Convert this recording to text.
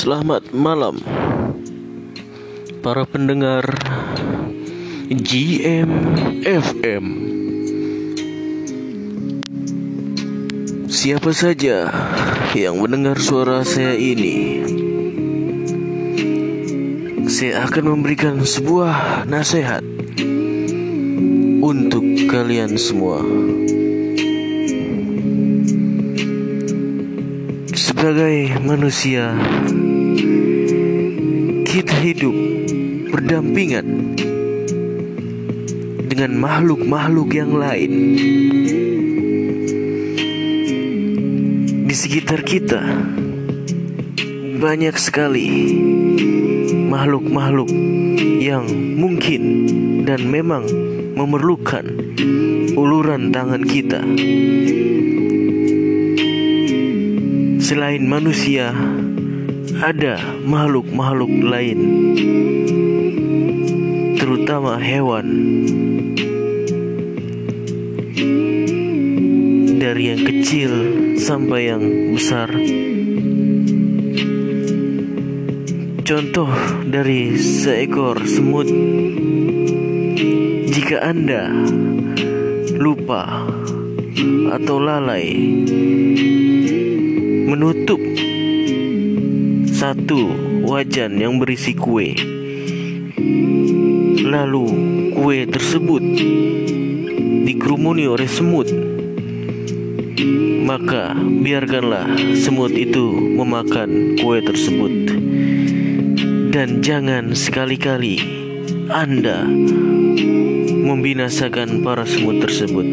Selamat malam. Para pendengar GMFM Siapa saja yang mendengar suara saya ini Saya akan memberikan sebuah nasihat Untuk kalian semua. Sebagai manusia kita hidup berdampingan dengan makhluk-makhluk yang lain di sekitar kita. Banyak sekali makhluk-makhluk yang mungkin dan memang memerlukan uluran tangan kita. Selain manusia, ada makhluk-makhluk lain, terutama hewan. Dari yang kecil sampai yang besar. Contoh dari seekor semut. Jika Anda lupa atau lalai menutup satu wajan yang berisi kue. Lalu kue tersebut dikerumuni oleh semut. Maka biarkanlah semut itu memakan kue tersebut. Dan jangan sekali-kali Anda membinasakan para semut tersebut.